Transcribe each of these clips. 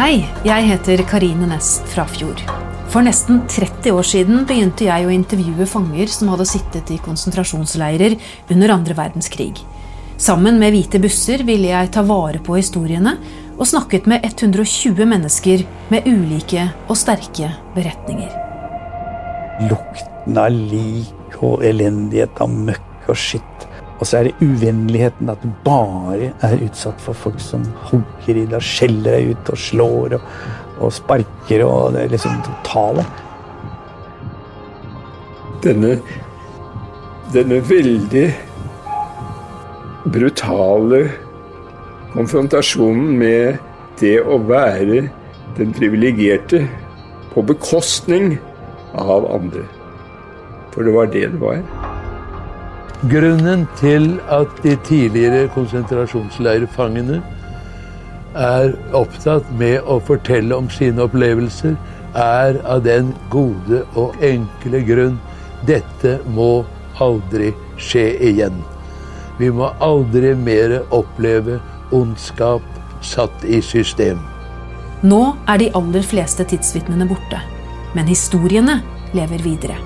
Hei, jeg heter Karine Næss Frafjord. For nesten 30 år siden begynte jeg å intervjue fanger som hadde sittet i konsentrasjonsleirer under andre verdenskrig. Sammen med hvite busser ville jeg ta vare på historiene og snakket med 120 mennesker med ulike og sterke beretninger. Lukten av lik og elendighet av møkk og skitt. Og så er det uvennligheten, at du bare er utsatt for folk som hogger i deg, skjeller deg ut og slår og, og sparker og det er liksom totale. Denne, denne veldig brutale konfrontasjonen med det å være den privilegerte på bekostning av andre. For det var det det var. Grunnen til at de tidligere konsentrasjonsleirfangene er opptatt med å fortelle om sine opplevelser, er av den gode og enkle grunn dette må aldri skje igjen. Vi må aldri mer oppleve ondskap satt i system. Nå er de aller fleste tidsvitnene borte, men historiene lever videre.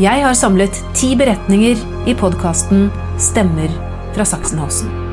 Jeg har samlet ti beretninger i podkasten 'Stemmer fra Sachsenhausen'.